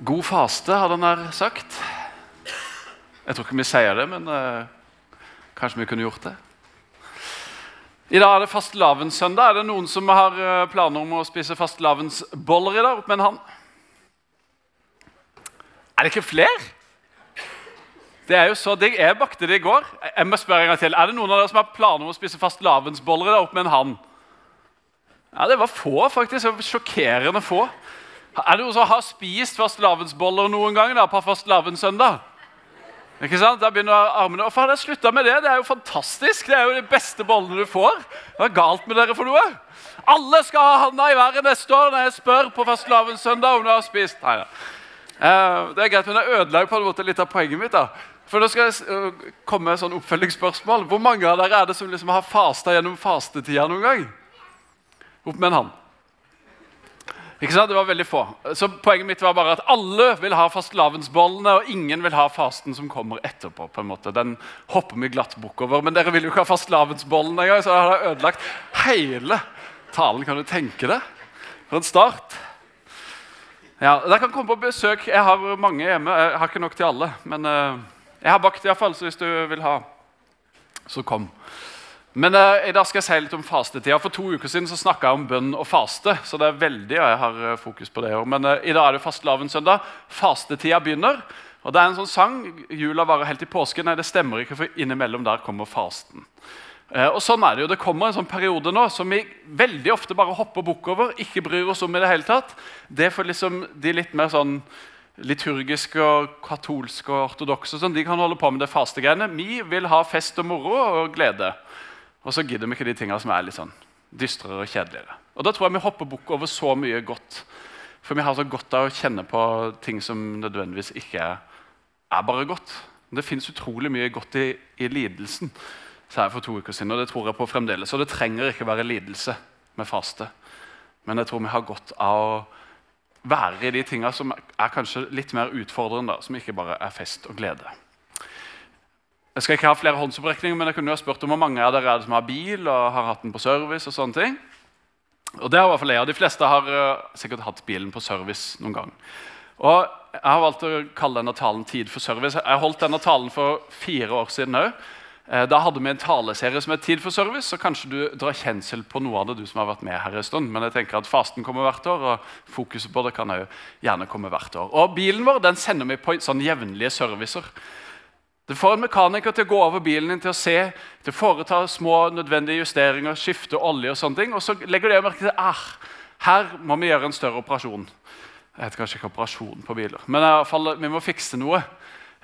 God faste, hadde han her sagt. Jeg tror ikke vi sier det, men uh, kanskje vi kunne gjort det. I dag er det fastelavnssøndag. Er det noen som har eh, planer om å spise fastelavnsboller i dag? Opp med en hånd. Er det ikke flere? Det er jo så digg. Jeg bakte det i går. Jeg må spørre en gang til. Er det noen av dere som har planer om å spise fastelavnsboller i dag? Opp med en hånd. Ja, Det var få, faktisk. Sjokkerende få. Er det noen som har spist fastelavnsboller noen gang da, på fastelavnssøndag? Ikke sant? Da begynner armene Hvorfor har dere slutta med det? Det er jo fantastisk. Det er jo de beste bollene du får. Hva er galt med dere for noe? Alle skal ha handa i været neste år når jeg spør på fastelavnssøndag om du har spist. Nei, ja. Eh, det er greit, men det ødela på en måte litt av poenget mitt. da. For Nå skal jeg eh, komme med et sånn oppfølgingsspørsmål. Hvor mange av dere er det som liksom har fasta gjennom fastetida noen gang? Opp med en hånd. Ikke sant? Det var veldig få. Så Poenget mitt var bare at alle vil ha fastelavnsbollene, og ingen vil ha fasten som kommer etterpå. på en måte. Den hopper vi glatt bukk over. Men dere vil jo ikke ha fastelavnsbollene engang, så har dere ødelagt hele talen. Kan du tenke det? For en start. Ja, Dere kan komme på besøk. Jeg har mange hjemme. Jeg har ikke nok til alle. Men uh, jeg har bakt, iallfall, så hvis du vil ha, så kom. Men eh, i dag skal jeg si litt om fastetida. For to uker siden så snakka jeg om bønn og faste. så det er veldig, og jeg har uh, fokus på det også. Men eh, i dag er det fastelavnssøndag. Fastetida begynner. Og det er en sånn sang. Jula varer helt til påske. Nei, det stemmer ikke, for innimellom der kommer fasten. og sånn er Det jo. Det kommer en sånn periode nå som vi veldig ofte bare hopper bukk over. Ikke bryr oss om i det hele tatt. Det for liksom de litt mer sånn liturgiske, og katolske og ortodokse sånn, de kan holde på med det fastegreiene. Vi vil ha fest og moro og glede. Og så gidder vi ikke de tingene som er litt sånn dystrere og kjedeligere. Og Da tror jeg vi hopper bukk over så mye godt. For vi har så godt av å kjenne på ting som nødvendigvis ikke er, bare godt. Det fins utrolig mye godt i, i lidelsen, sa jeg for to uker siden. Og det tror jeg på fremdeles. Og det trenger ikke være lidelse med faste. Men jeg tror vi har godt av å være i de tingene som er kanskje litt mer utfordrende, som ikke bare er fest og glede. Jeg skal ikke ha flere håndsopprekninger, men jeg kunne jo ha spurt om hvor mange av dere er det som har bil og har hatt den på service. og sånne ting. Og det har i hvert fall jeg, og De fleste har uh, sikkert hatt bilen på service noen gang. Og Jeg har valgt å kalle denne talen 'Tid for service'. Jeg holdt denne talen for fire år siden òg. Eh, da hadde vi en taleserie som het 'Tid for service'. så Kanskje du drar kjensel på noe av det, du som har vært med her en stund. Men jeg tenker at fasten kommer hvert år, og fokuset på det kan òg gjerne komme hvert år. Og Bilen vår den sender vi på sånn jevnlige servicer. Det får en mekaniker til å gå over bilen din til å se, til å foreta små nødvendige justeringer, skifte olje og sånne ting. Og så legger de merke til ah, her må vi gjøre en større operasjon. Jeg heter kanskje ikke operasjon på biler, men i fall, vi må fikse noe.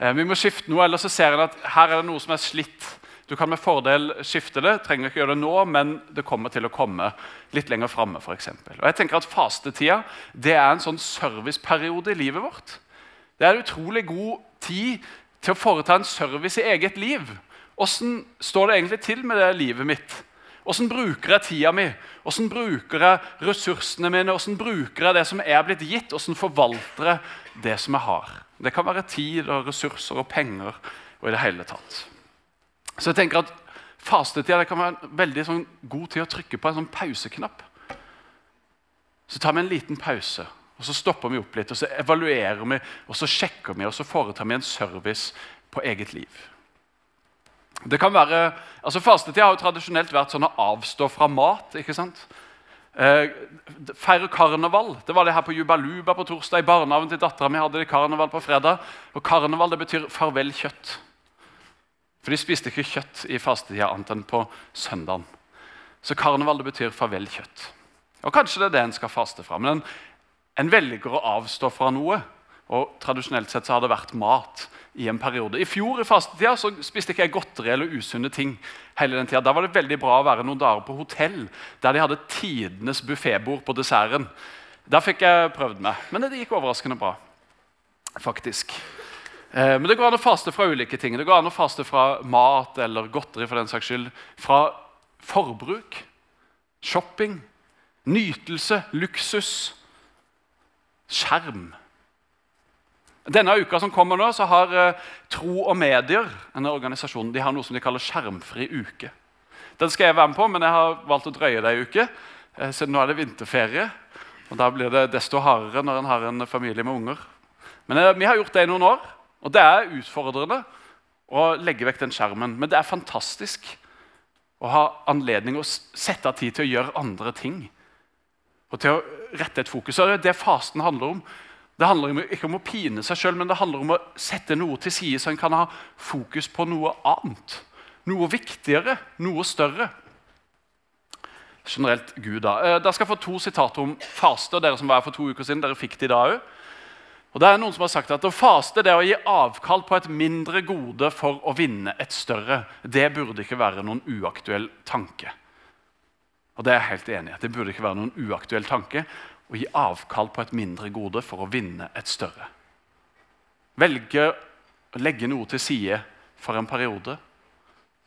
Eh, vi må skifte noe, Eller så ser en at her er det noe som er slitt. Du kan med fordel skifte det, trenger ikke gjøre det nå, men det kommer til å komme litt lenger framme. Jeg tenker at Fastetida det er en sånn serviceperiode i livet vårt. Det er en utrolig god tid til å foreta en service i eget liv. Åssen står det egentlig til med det livet mitt? Åssen bruker jeg tida mi? Åssen bruker jeg ressursene mine? Åssen bruker jeg det som er blitt gitt? Åssen forvalter jeg det som jeg har? Det kan være tid og ressurser og penger og i det hele tatt. Så jeg tenker at Fastetida kan være en veldig sånn god tid å trykke på en sånn pauseknapp. Så tar vi en liten pause og Så stopper vi opp litt, og så evaluerer vi, og så sjekker vi og så foretar vi en service på eget liv. Det kan være, altså Fastetid har jo tradisjonelt vært sånn å avstå fra mat. ikke sant? Eh, feire karneval. Det var det her på Jubaluba på torsdag. I barnehagen til dattera mi hadde de karneval på fredag. Og karneval det betyr farvel kjøtt. For de spiste ikke kjøtt i fastetida annet enn på søndagen. Så karneval det betyr farvel kjøtt. Og Kanskje det er det en skal faste fra. Men en velger å avstå fra noe. Og Tradisjonelt sett så har det vært mat i en periode. I fjor i fastetida så spiste ikke jeg godteri eller usunne ting. hele den tiden. Da var det veldig bra å være noen dager på hotell der de hadde tidenes buffébord på desserten. Da fikk jeg prøvd meg, men det gikk overraskende bra. faktisk. Eh, men det går an å faste fra ulike ting. Det går an å faste fra mat eller godteri. for den saks skyld. Fra forbruk, shopping, nytelse, luksus skjerm. Denne uka som kommer nå, så har uh, Tro og Medier en organisasjon, de har noe som de kaller Skjermfri uke. Den skal jeg være med på, men jeg har valgt å drøye det ei uke. Uh, så nå er det vinterferie. og Da blir det desto hardere når en har en familie med unger. Men eh, Vi har gjort det i noen år, og det er utfordrende å legge vekk den skjermen. Men det er fantastisk å ha anledning å sette av tid til å gjøre andre ting. Og til å rette et fokus. Det er det fasten handler om. Det handler ikke om å pine seg sjøl, men det handler om å sette noe til side, så en kan ha fokus på noe annet. Noe viktigere, noe større. Generelt Gud, da. da dere skal få to sitater om faste. og Dere som var her for to uker siden, dere fikk det i dag òg. Og det er noen som har sagt at Å faste det er å gi avkall på et mindre gode for å vinne et større. Det burde ikke være noen uaktuell tanke. Og Det er jeg helt enig i. Det burde ikke være noen uaktuell tanke å gi avkall på et mindre gode for å vinne et større. Velge å legge noe til side for en periode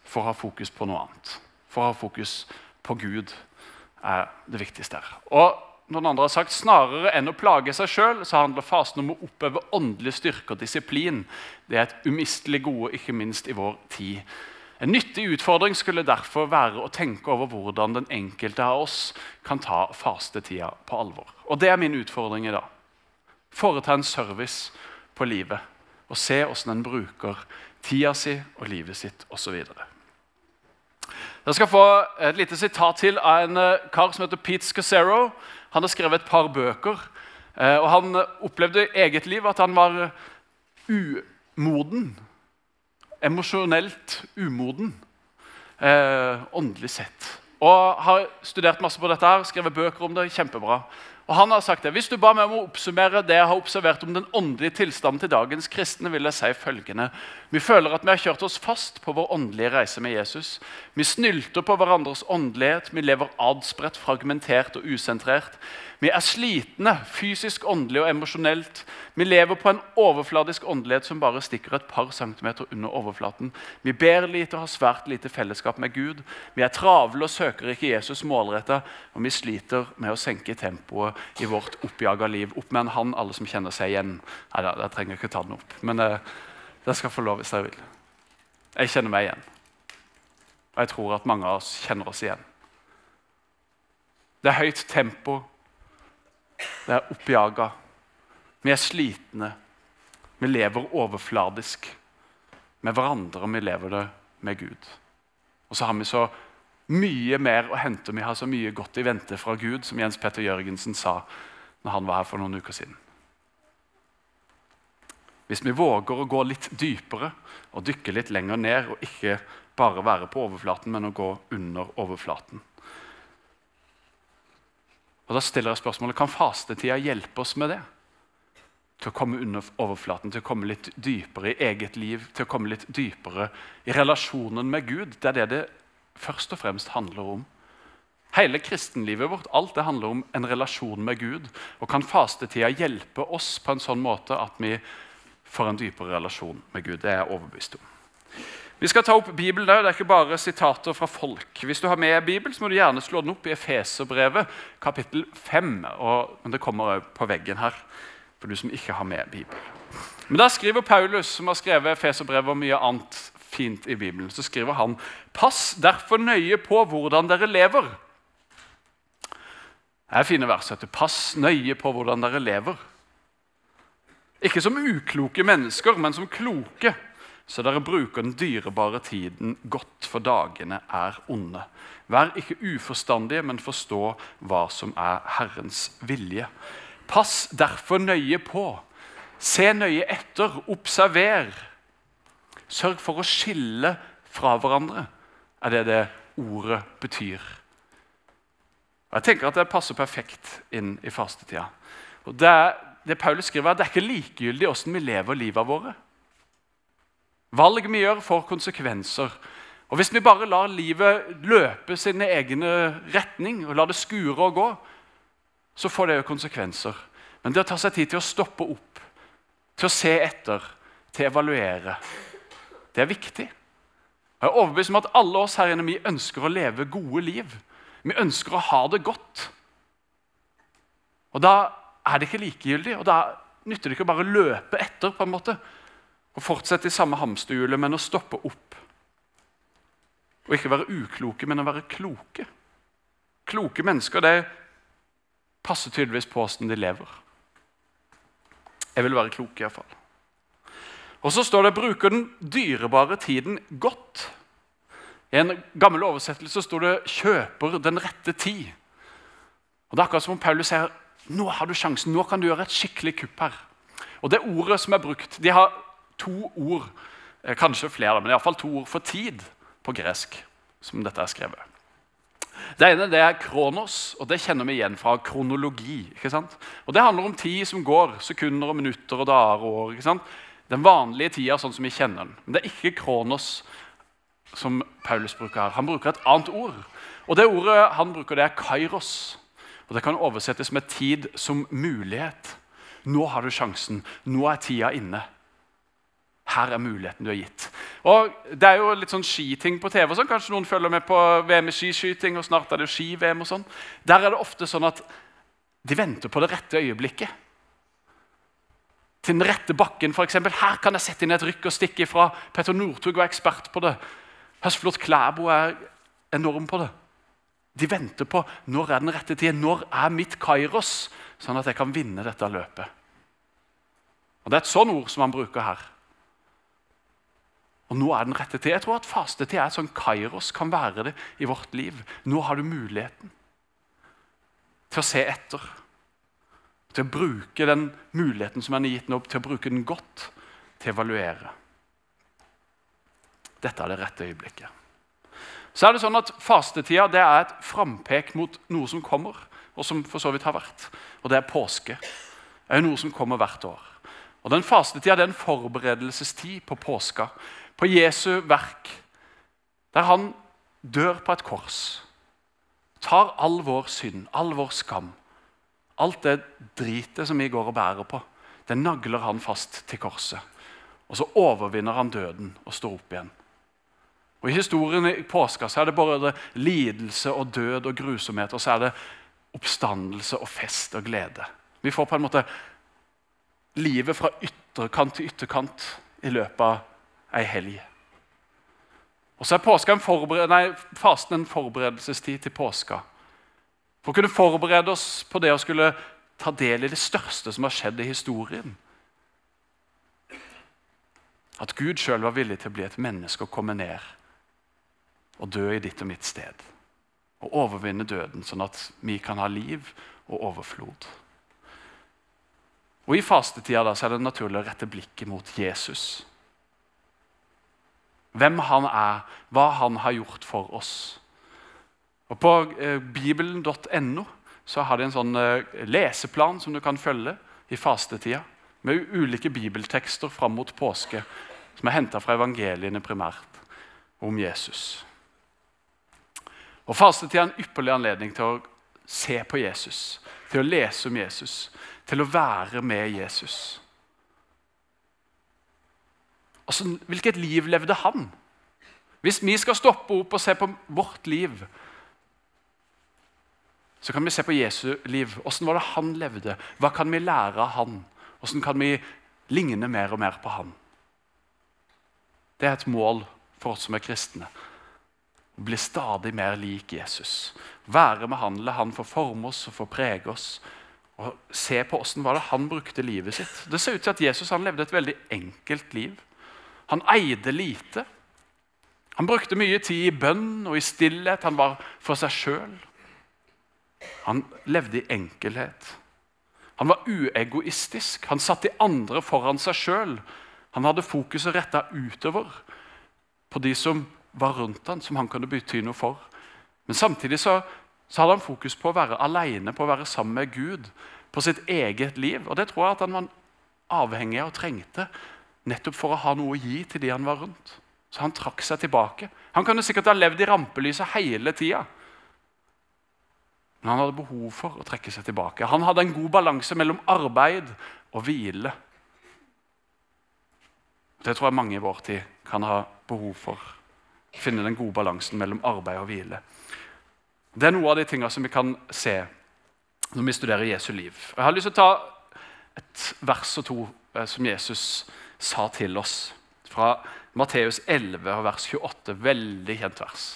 for å ha fokus på noe annet. For å ha fokus på Gud er det viktigste her. Og noen andre har sagt Snarere enn å plage seg sjøl handler fasen om å oppøve åndelig styrke og disiplin. Det er et umistelig gode, ikke minst i vår tid. En nyttig utfordring skulle derfor være å tenke over hvordan den enkelte av oss kan ta fastetida på alvor. Og Det er min utfordring i dag. Foreta en service på livet og se hvordan en bruker tida si og livet sitt osv. Jeg skal få et lite sitat til av en eh, kar som heter Pete Scassero. Han har skrevet et par bøker. Eh, og Han opplevde i eget liv at han var umoden. Emosjonelt umoden. Eh, åndelig sett. Og har studert masse på dette, her, skrevet bøker om det. Kjempebra. Og han har sagt det. Hvis du ba meg om å oppsummere det jeg har observert om den åndelige tilstanden til dagens kristne, vil jeg si følgende. Vi føler at vi har kjørt oss fast på vår åndelige reise med Jesus. Vi snylter på hverandres åndelighet. Vi lever adspredt, fragmentert og usentrert. Vi er slitne fysisk, åndelig og emosjonelt. Vi lever på en overfladisk åndelighet som bare stikker et par centimeter under overflaten. Vi ber lite og har svært lite fellesskap med Gud. Vi er travle og søker ikke Jesus målretta, og vi sliter med å senke tempoet i vårt oppjaga liv. Opp med en hand, alle som kjenner seg igjen. Nei, jeg trenger ikke ta den opp, men uh, dere skal få lov hvis dere vil. Jeg kjenner meg igjen. Og jeg tror at mange av oss kjenner oss igjen. Det er høyt tempo det er oppjaga. Vi er slitne. Vi lever overfladisk med hverandre, og vi lever det med Gud. Og så har vi så mye mer å hente. Vi har så mye godt i vente fra Gud, som Jens Petter Jørgensen sa når han var her for noen uker siden. Hvis vi våger å gå litt dypere og dykke litt lenger ned, og ikke bare være på overflaten, men å gå under overflaten, og Da stiller jeg spørsmålet kan fastetida hjelpe oss med det. Til å komme under overflaten, til å komme litt dypere i eget liv, til å komme litt dypere i relasjonen med Gud. Det er det det først og fremst handler om. Hele kristenlivet vårt alt det handler om en relasjon med Gud. Og kan fastetida hjelpe oss på en sånn måte at vi får en dypere relasjon med Gud? Det er jeg overbevist om. Vi skal ta opp Bibelen der. Det er ikke bare sitater fra folk. Hvis du har med Bibelen, så må du gjerne slå den opp i Efeserbrevet, kapittel 5. Og, men det kommer på veggen her for du som ikke har med Bibelen. Men da skriver Paulus, som har skrevet Efeserbrevet og mye annet fint i Bibelen, så skriver han Pass derfor nøye på hvordan dere lever. Det er fine vers. Pass nøye på hvordan dere lever. Ikke som ukloke mennesker, men som kloke så dere bruker den dyrebare tiden godt, for dagene er onde. Vær ikke uforstandige, men forstå hva som er Herrens vilje. Pass derfor nøye på. Se nøye etter. Observer. Sørg for å skille fra hverandre, er det det ordet betyr. Jeg tenker at Det passer perfekt inn i fastetida. Og det, det Paulus skriver, er at det er ikke likegyldig hvordan vi lever livet våre. Valg vi gjør, får konsekvenser. Og Hvis vi bare lar livet løpe sin egen retning og lar det skure og gå, så får det jo konsekvenser. Men det å ta seg tid til å stoppe opp, til å se etter, til å evaluere, det er viktig. Jeg er overbevist om at alle oss her inne vi ønsker å leve gode liv. Vi ønsker å ha det godt. Og Da er det ikke likegyldig, og da nytter det ikke å bare løpe etter. på en måte og fortsette i samme hamsterhjulet, men å stoppe opp. Og ikke være ukloke, men å være kloke. Kloke mennesker det passer tydeligvis på åssen de lever. Jeg vil være klok, iallfall. Og så står det 'bruker den dyrebare tiden godt'. I en gammel oversettelse står det 'kjøper den rette tid'. Og Det er akkurat som om Paulus sier nå har du sjansen, nå kan du gjøre et skikkelig kupp her. Og Det ordet som er brukt, de har to ord, eh, kanskje flere, men iallfall to ord for tid på gresk. som dette er skrevet. Det ene det er kronos, og det kjenner vi igjen fra kronologi. ikke sant? Og Det handler om tid som går, sekunder og minutter og dager og år. ikke sant? Den vanlige tida sånn som vi kjenner den. Men det er ikke kronos som Paulus bruker her. Han bruker et annet ord. Og det ordet han bruker, det er kairos. Og Det kan oversettes med tid som mulighet. Nå har du sjansen. Nå er tida inne. Her er muligheten du har gitt. Og Det er jo litt sånn skiting på TV. Sånn. Kanskje noen følger med på VM i skiskyting, og snart er det ski-VM. og sånn. Der er det ofte sånn at de venter på det rette øyeblikket. Til den rette bakken, f.eks. Her kan jeg sette inn et rykk og stikke ifra. Petter Northug var ekspert på det. Høsflot Klæbo er enorm på det. De venter på når er den rette tiden, når er mitt kairos, sånn at jeg kan vinne dette løpet. Og Det er et sånn ord som han bruker her. Og nå er den rette tid. Jeg tror at fastetid er sånn kairos kan være det i vårt liv. Nå har du muligheten til å se etter. Til å bruke den muligheten som han har gitt nå, til å bruke den godt. Til å evaluere. Dette er det rette øyeblikket. Så er det sånn at Fastetida det er et frampek mot noe som kommer, og som for så vidt har vært. Og det er påske. Det er noe som kommer hvert år. Og den Fastetida er en forberedelsestid på påska, på Jesu verk, der han dør på et kors. Tar all vår synd, all vår skam, alt det dritet som vi går og bærer på, det nagler han fast til korset. Og så overvinner han døden og står opp igjen. Og I historien i påska så er det både lidelse og død og grusomhet, og så er det oppstandelse og fest og glede. Vi får på en måte livet fra ytterkant til ytterkant i løpet av ei helg. Og så er påska en nei, fasten en forberedelsestid til påska. For å kunne forberede oss på det å skulle ta del i det største som har skjedd i historien. At Gud sjøl var villig til å bli et menneske og komme ned og dø i ditt og mitt sted. Og overvinne døden, sånn at vi kan ha liv og overflod. Og I fastetida da, er det naturlig å rette blikket mot Jesus. Hvem han er, hva han har gjort for oss. Og På eh, bibelen.no så har de en sånn eh, leseplan som du kan følge i fastetida. Med ulike bibeltekster fram mot påske som er henta fra evangeliene primært om Jesus. Og Fastetid er en ypperlig anledning til å se på Jesus, til å lese om Jesus, til å være med Jesus. Altså, hvilket liv levde han? Hvis vi skal stoppe opp og se på vårt liv, så kan vi se på Jesu liv. Hvordan var det han levde? Hva kan vi lære av han? Hvordan kan vi ligne mer og mer på han? Det er et mål for oss som er kristne bli stadig mer lik Jesus. Være med han, la han få forme oss og få prege oss. Og Se på det han brukte livet sitt. Det ser ut til at Jesus levde et veldig enkelt liv. Han eide lite. Han brukte mye tid i bønn og i stillhet. Han var for seg sjøl. Han levde i enkelhet. Han var uegoistisk. Han satte de andre foran seg sjøl. Han hadde fokuset retta utover på de som var rundt han, som han kunne bety noe for. Men samtidig så, så hadde han fokus på å være alene, på å være sammen med Gud. På sitt eget liv. Og det tror jeg at han var avhengig av og trengte. Nettopp for å ha noe å gi til de han var rundt. Så han trakk seg tilbake. Han kunne sikkert ha levd i rampelyset hele tida. Men han hadde behov for å trekke seg tilbake. Han hadde en god balanse mellom arbeid og hvile. Det tror jeg mange i vår tid kan ha behov for finne den gode balansen mellom arbeid og hvile. Det er noe av de tingene som vi kan se når vi studerer Jesu liv. Jeg har lyst til å ta et vers og to eh, som Jesus sa til oss. Fra Matteus 11, vers 28. Veldig kjent vers.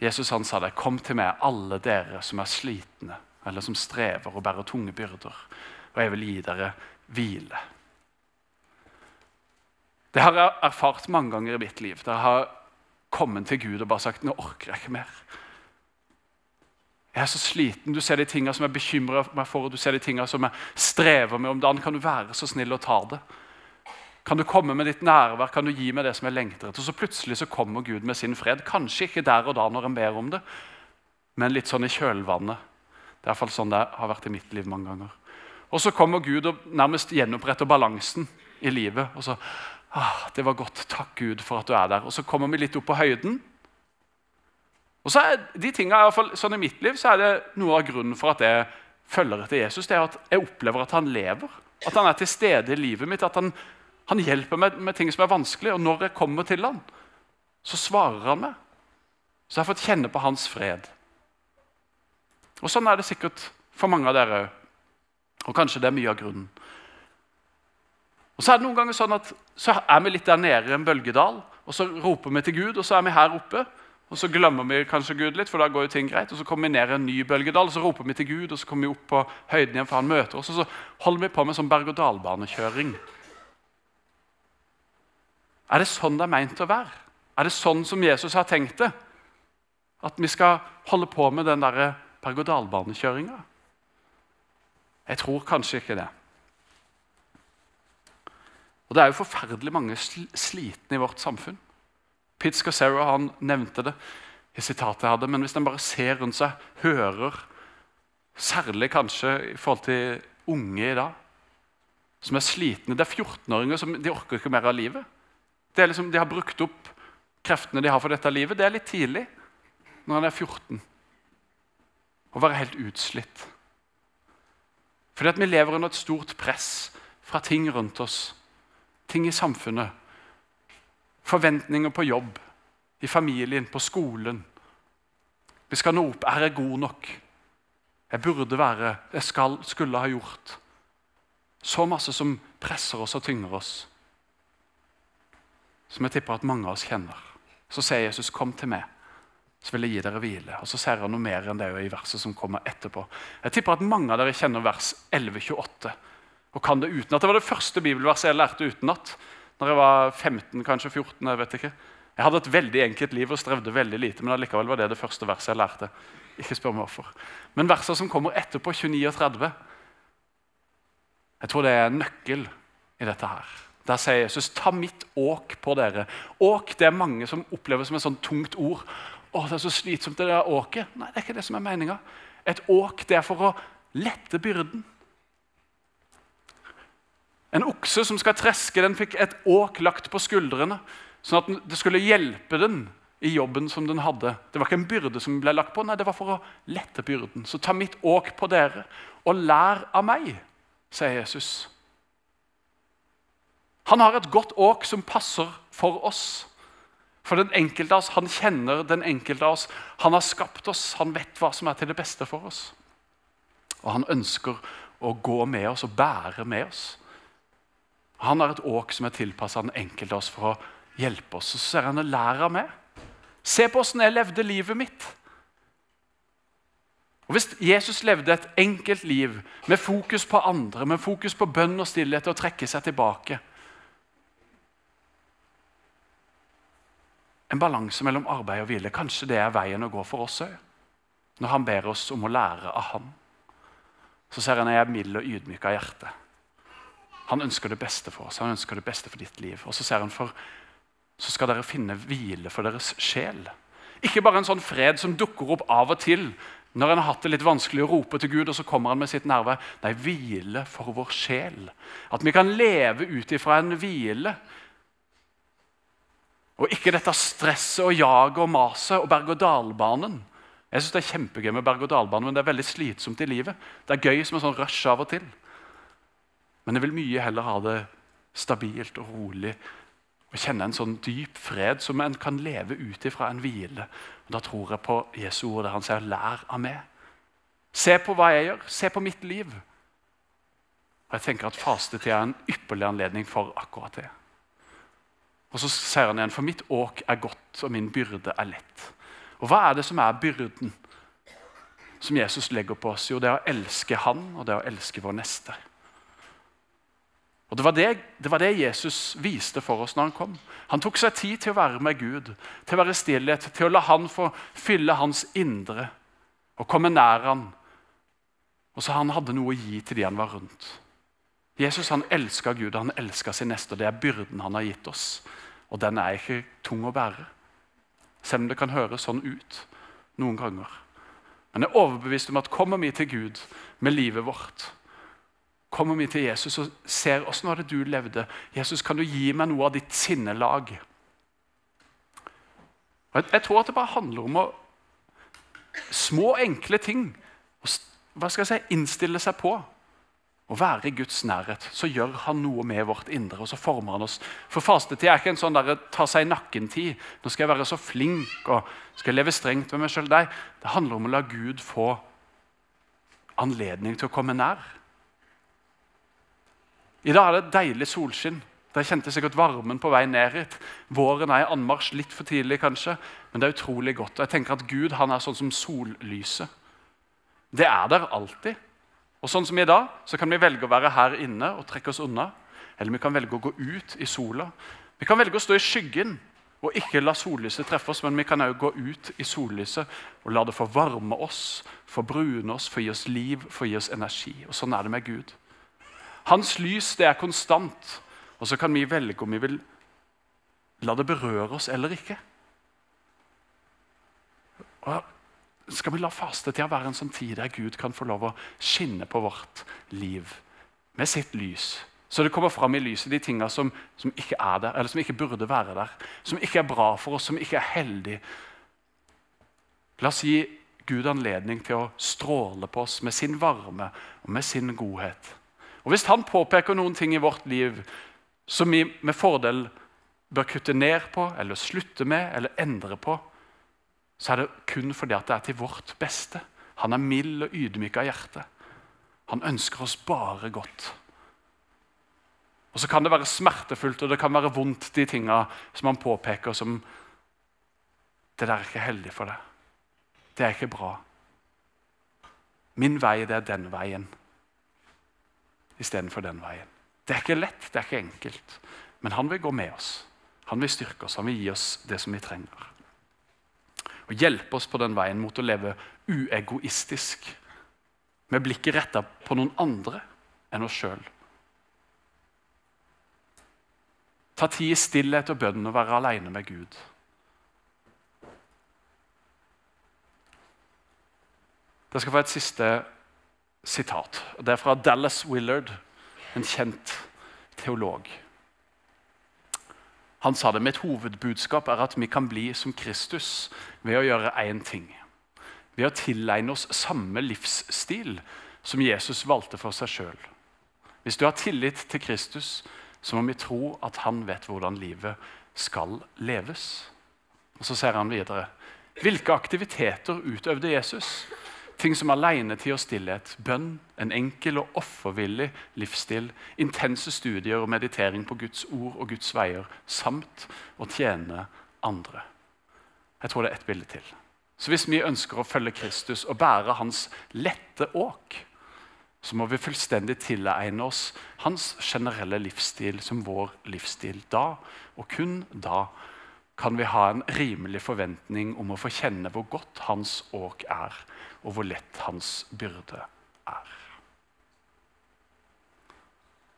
Jesus han sa det. Kom til meg, alle dere som er slitne, eller som strever og bærer tunge byrder, og jeg vil gi dere hvile. Det har jeg erfart mange ganger i mitt liv. Det har kommet til Gud og bare sagt nå orker jeg ikke mer. Jeg er så sliten. Du ser de tingene som jeg bekymrer meg for, og du ser de tingene som jeg strever med om dagen. Kan du være så snill og ta det? Kan du komme med ditt nærvær? Kan du gi meg det som jeg lengter etter? Og så plutselig så kommer Gud med sin fred. Kanskje ikke der og da når en ber om det, men litt sånn i kjølvannet. Det er iallfall sånn det har vært i mitt liv mange ganger. Og så kommer Gud og nærmest gjenoppretter balansen i livet. Og så ah, 'Det var godt. Takk, Gud, for at du er der.' Og så kommer vi litt opp på høyden. Og så er de tingene, i hvert fall sånn i mitt liv, så er det noe av grunnen for at jeg følger etter Jesus. det er at Jeg opplever at han lever. At han er til stede i livet mitt. At han, han hjelper meg med ting som er vanskelig. Og når jeg kommer til han, så svarer han meg. Så jeg har fått kjenne på hans fred. Og Sånn er det sikkert for mange av dere òg. Og kanskje det er mye av grunnen. Og Så er det noen ganger sånn at så er vi litt der nede i en bølgedal, og så roper vi til Gud, og så er vi her oppe. Og Så glemmer vi kanskje Gud litt, for da går jo ting greit. Og Så kommer vi ned i en ny bølgedal, og så roper vi til Gud, og så kommer vi opp på høyden igjen, for han møter oss. Og så holder vi på med sånn berg-og-dal-banekjøring. Er det sånn det er meint å være? Er det sånn som Jesus har tenkt det? At vi skal holde på med den der berg-og-dal-banekjøringa? Jeg tror kanskje ikke det. Og Det er jo forferdelig mange slitne i vårt samfunn. Pete Scassero han nevnte det i sitatet jeg hadde, men hvis en bare ser rundt seg, hører Særlig kanskje i forhold til unge i dag, som er slitne. Det er 14-åringer som de orker ikke mer av livet. Det er liksom, De har brukt opp kreftene de har for dette livet. Det er litt tidlig når en er 14. Å være helt utslitt. Fordi at vi lever under et stort press fra ting rundt oss ting i samfunnet. Forventninger på jobb, i familien, på skolen. Vi skal nå opp. Er jeg god nok? Jeg burde være Jeg skal, skulle ha gjort. Så masse som presser oss og tynger oss. Som jeg tipper at mange av oss kjenner. Så sier Jesus, 'Kom til meg, så vil jeg gi dere hvile.' Og så sier han noe mer enn det i verset som kommer etterpå. Jeg tipper at mange av dere kjenner vers 1128 og kan det utenat. Det var det første bibelverset jeg lærte utenat. Når jeg var 15, kanskje 14. Jeg vet ikke. Jeg hadde et veldig enkelt liv og strevde veldig lite, men allikevel var det det første verset jeg lærte. Ikke spør meg hvorfor. Men versene som kommer etterpå, 29 og 30, jeg tror det er en nøkkel i dette her. Der sier Jesus, 'Ta mitt åk på dere'. Åk det er mange som opplever som et sånt tungt ord. Å, det er så slitsomt, det der åket. Nei, det er ikke det som er meninga. Et åk det er for å lette byrden. En okse som skal treske, den fikk et åk lagt på skuldrene, sånn at det skulle hjelpe den i jobben som den hadde. Det var ikke en byrde som ble lagt på, nei, det var for å lette byrden. Så ta mitt åk på dere, og lær av meg, sier Jesus. Han har et godt åk som passer for oss. For den enkelte av oss, Han kjenner den enkelte av oss. Han har skapt oss, han vet hva som er til det beste for oss. Og han ønsker å gå med oss og bære med oss. Han har et åk som er tilpassa den enkelte oss for å hjelpe oss. Og Så ser han og lærer av meg. Se på åssen jeg levde livet mitt. Og Hvis Jesus levde et enkelt liv med fokus på andre, med fokus på bønn og stillhet og å trekke seg tilbake En balanse mellom arbeid og hvile. Kanskje det er veien å gå for oss òg. Når han ber oss om å lære av ham, så ser han at jeg er mild og ydmyk av hjerte. Han ønsker det beste for oss, han ønsker det beste for ditt liv. Og så ser han for så skal dere finne hvile for deres sjel. Ikke bare en sånn fred som dukker opp av og til når en har hatt det litt vanskelig å rope til Gud, og så kommer han med sitt nærvær. Nei, hvile for vår sjel. At vi kan leve ut ifra en hvile. Og ikke dette stresset og jaget og maset og berg-og-dal-banen. Jeg synes Det er kjempegøy med berg-og-dal-banen, men det er veldig slitsomt i livet. Det er gøy som en sånn rush av og til. Men jeg vil mye heller ha det stabilt og rolig og kjenne en sånn dyp fred som en kan leve ut ifra en hvile. Og Da tror jeg på Jesu ord der han sier 'lær av meg'. Se på hva jeg gjør. Se på mitt liv. Og jeg tenker at Fastetid er en ypperlig anledning for akkurat det. Og Så sier han igjen for mitt åk er godt, og min byrde er lett. Og Hva er det som er byrden som Jesus legger på oss? Jo, det er å elske Han og det er å elske vår neste. Og det var, det, det var, det, Jesus viste for oss når han kom. Han tok seg tid til å være med Gud, til å være stillhet, til å la han få fylle hans indre og komme nær han. Og så han hadde noe å gi til de han var rundt. Jesus han elska Gud, han elska sin neste. og Det er byrden han har gitt oss. Og den er ikke tung å bære. Selv om det kan høres sånn ut noen ganger. Men jeg er overbevist om at kommer vi til Gud med livet vårt, kommer vi til Jesus og ser åssen var det du levde Jesus, kan du gi meg noe av ditt sinnelag? Jeg, jeg tror at det bare handler om å små, enkle ting. Hva skal jeg si, innstille seg på. Å være i Guds nærhet, så gjør han noe med vårt indre. og så former han oss. For Fastetid er ikke en sånn der, ta seg i nakken-tid. Nå skal jeg være så flink og skal leve strengt med meg sjøl. Det handler om å la Gud få anledning til å komme nær. I dag er det deilig solskinn. Dere kjente sikkert varmen på vei ned hit. Våren er i anmarsj litt for tidlig, kanskje, men det er utrolig godt. Og jeg tenker at Gud han er sånn som sollyset. Det er der alltid. Og sånn som i dag, så kan vi velge å være her inne og trekke oss unna. Eller vi kan velge å gå ut i sola. Vi kan velge å stå i skyggen og ikke la sollyset treffe oss, men vi kan òg gå ut i sollyset og la det få varme oss, få brune oss, få gi oss liv, få gi oss energi. Og Sånn er det med Gud. Hans lys det er konstant, og så kan vi velge om vi vil la det berøre oss eller ikke. Og skal vi la fastetida være en sånn tid der Gud kan få lov å skinne på vårt liv med sitt lys? Så det kommer fram i lyset de tinga som, som, ikke er der, eller som ikke burde være der. Som ikke er bra for oss, som ikke er heldig. La oss gi Gud anledning til å stråle på oss med sin varme og med sin godhet. Og Hvis han påpeker noen ting i vårt liv som vi med fordel bør kutte ned på, eller slutte med, eller endre på, så er det kun fordi at det er til vårt beste. Han er mild og ydmyk av hjerte. Han ønsker oss bare godt. Og Så kan det være smertefullt og det kan være vondt, de tinga som han påpeker som Det der er ikke heldig for deg. Det er ikke bra. Min vei, det er den veien istedenfor den veien. Det er ikke lett, det er ikke enkelt, men han vil gå med oss. Han vil styrke oss, han vil gi oss det som vi trenger og hjelpe oss på den veien mot å leve uegoistisk. Med blikket retta på noen andre enn oss sjøl. Ta tid i stillhet og bønn og være aleine med Gud. Dere skal få et siste sitat. Det er fra Dallas Willard, en kjent teolog. Han sa det, Mitt hovedbudskap er at vi kan bli som Kristus ved å gjøre én ting. Ved å tilegne oss samme livsstil som Jesus valgte for seg sjøl. Hvis du har tillit til Kristus, så må vi tro at han vet hvordan livet skal leves. Og Så ser han videre. Hvilke aktiviteter utøvde Jesus? Ting som alenetid og stillhet, bønn, en enkel og offervillig livsstil, intense studier og meditering på Guds ord og Guds veier, samt å tjene andre. Jeg tror det er ett bilde til. Så Hvis vi ønsker å følge Kristus og bære hans lette åk, så må vi fullstendig tilegne oss hans generelle livsstil som vår livsstil. Da, og kun da, kan vi ha en rimelig forventning om å få kjenne hvor godt hans åk er og hvor lett hans byrde er.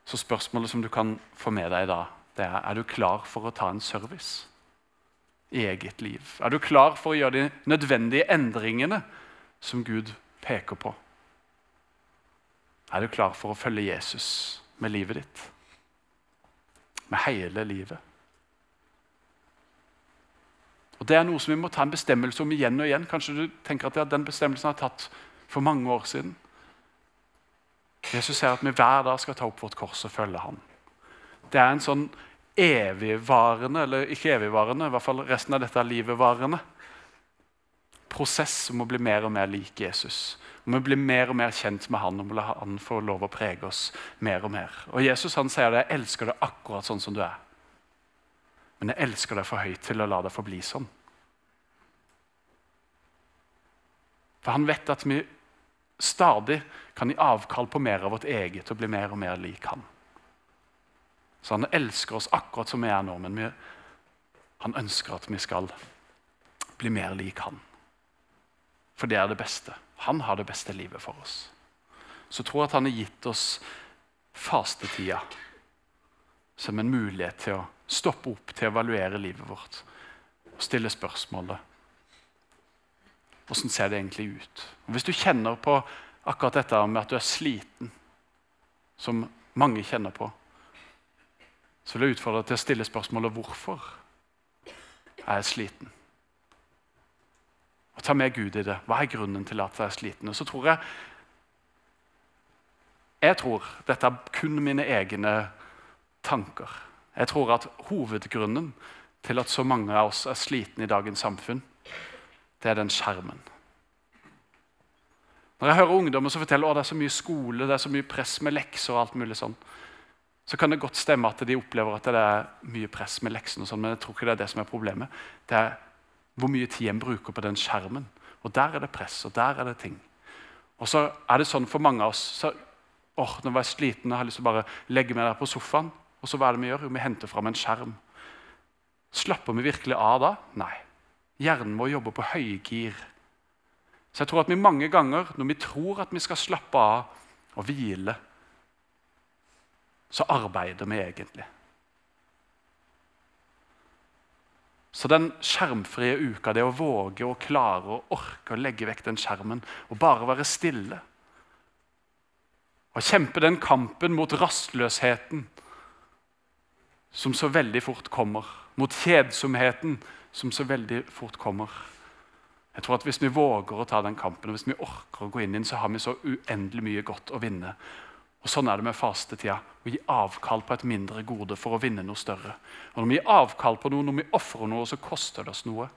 Så spørsmålet som du kan få med deg da, det er er du klar for å ta en service i eget liv. Er du klar for å gjøre de nødvendige endringene som Gud peker på? Er du klar for å følge Jesus med livet ditt? Med hele livet? Og Det er noe som vi må ta en bestemmelse om igjen og igjen. Kanskje du tenker at den bestemmelsen har tatt for mange år siden. Jesus sier at vi hver dag skal ta opp vårt kors og følge ham. Det er en sånn evigvarende, eller ikke evigvarende, i hvert fall resten av dette er livvarende prosess om å bli mer og mer lik Jesus. Om å bli mer og mer kjent med han, om å la han få lov å prege oss mer og mer. Og Jesus han sier det, 'Jeg elsker deg akkurat sånn som du er'. Men jeg elsker deg for høyt til å la det forbli sånn. For han vet at vi stadig kan gi avkall på mer av vårt eget og bli mer og mer lik han. Så han elsker oss akkurat som vi er nå, men vi, han ønsker at vi skal bli mer lik han. For det er det beste. Han har det beste livet for oss. Så jeg at han har gitt oss fastetida som en mulighet til å stoppe opp, til å evaluere livet vårt og stille spørsmålet Hvordan ser det egentlig ut? Og hvis du kjenner på akkurat dette med at du er sliten, som mange kjenner på, så vil jeg utfordre deg til å stille spørsmålet hvorfor er jeg sliten. Og Ta med Gud i det. Hva er grunnen til at jeg er sliten? Og så tror jeg Jeg tror dette er kun mine egne tanker. Jeg tror at hovedgrunnen til at så mange av oss er slitne i dagens samfunn, det er den skjermen. Når jeg hører ungdommer som forteller at det er så mye skole, det er så mye press med lekser, og alt mulig sånn, så kan det godt stemme at de opplever at det er mye press med leksene, og sånn, men jeg tror ikke det er det som er problemet. Det er hvor mye tid en bruker på den skjermen. Og Der er det press, og der er det ting. Og så er det sånn for mange av oss så, åh, Nå var jeg sliten og har lyst til å bare legge meg der på sofaen. Og så hva er det vi gjør? Jo, vi henter fram en skjerm. Slapper vi virkelig av da? Nei. Hjernen vår jobber på høygir. Så jeg tror at vi mange ganger, når vi tror at vi skal slappe av og hvile, så arbeider vi egentlig. Så den skjermfrie uka, det å våge og klare og orke å legge vekk den skjermen og bare være stille Og kjempe den kampen mot rastløsheten som så veldig fort kommer, mot kjedsomheten som så veldig fort kommer. Jeg tror at Hvis vi våger å ta den kampen og hvis vi orker å gå inn i den, så har vi så uendelig mye godt å vinne. Og Sånn er det med fastetida. Å gi avkall på et mindre gode for å vinne noe større. Og Når vi gir avkall på noe, når vi ofrer noe, så koster det oss noe.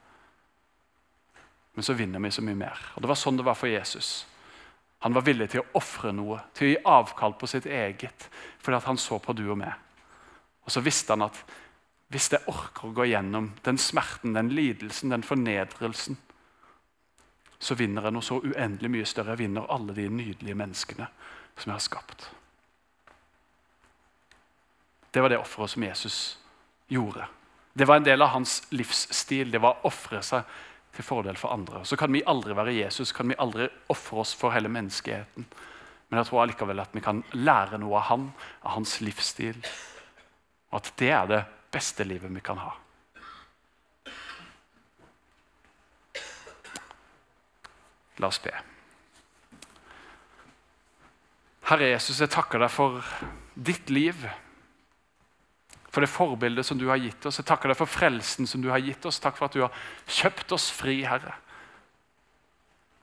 Men så vinner vi så mye mer. Og Det var sånn det var for Jesus. Han var villig til å ofre noe, til å gi avkall på sitt eget, fordi han så på du og meg. Og så visste han at hvis jeg orker å gå gjennom den smerten, den lidelsen, den fornedrelsen, så vinner jeg noe så uendelig mye større. Jeg vinner alle de nydelige menneskene som jeg har skapt. Det var det offeret som Jesus gjorde. Det var en del av hans livsstil. Det var å ofre seg til fordel for andre. Så kan vi aldri være Jesus, kan vi aldri ofre oss for hele menneskeheten. Men jeg tror allikevel at vi kan lære noe av han, av hans livsstil. Og at det er det beste livet vi kan ha. La oss be. Herre Jesus, jeg takker deg for ditt liv. For det forbildet som du har gitt oss. Jeg takker deg for frelsen som du har gitt oss. Takk for at du har kjøpt oss fri, Herre.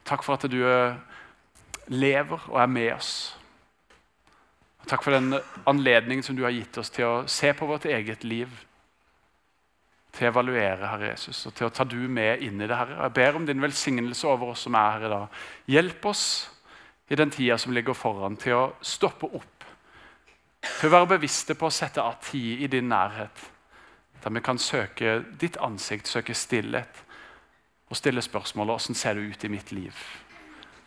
Takk for at du eh, lever og er med oss. Takk for den anledningen som du har gitt oss til å se på vårt eget liv. Til å evaluere, Herre Jesus, og til å ta du med inn i det. Herre. Jeg ber om din velsignelse over oss som er her i dag. Hjelp oss i den tida som ligger foran, til å stoppe opp. Til å være bevisste på å sette av tid i din nærhet, der vi kan søke ditt ansikt, søke stillhet og stille spørsmålet hvordan ser det ut i mitt liv.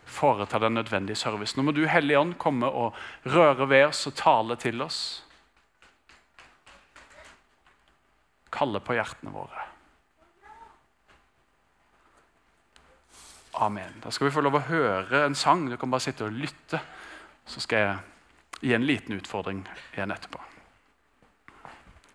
Foreta den nødvendige service. Nå må du, Hellige Ånd, komme og røre ved oss og tale til oss. Kalle på hjertene våre. Amen. Da skal vi få lov å høre en sang. Du kan bare sitte og lytte. Så skal jeg gi en liten utfordring igjen etterpå.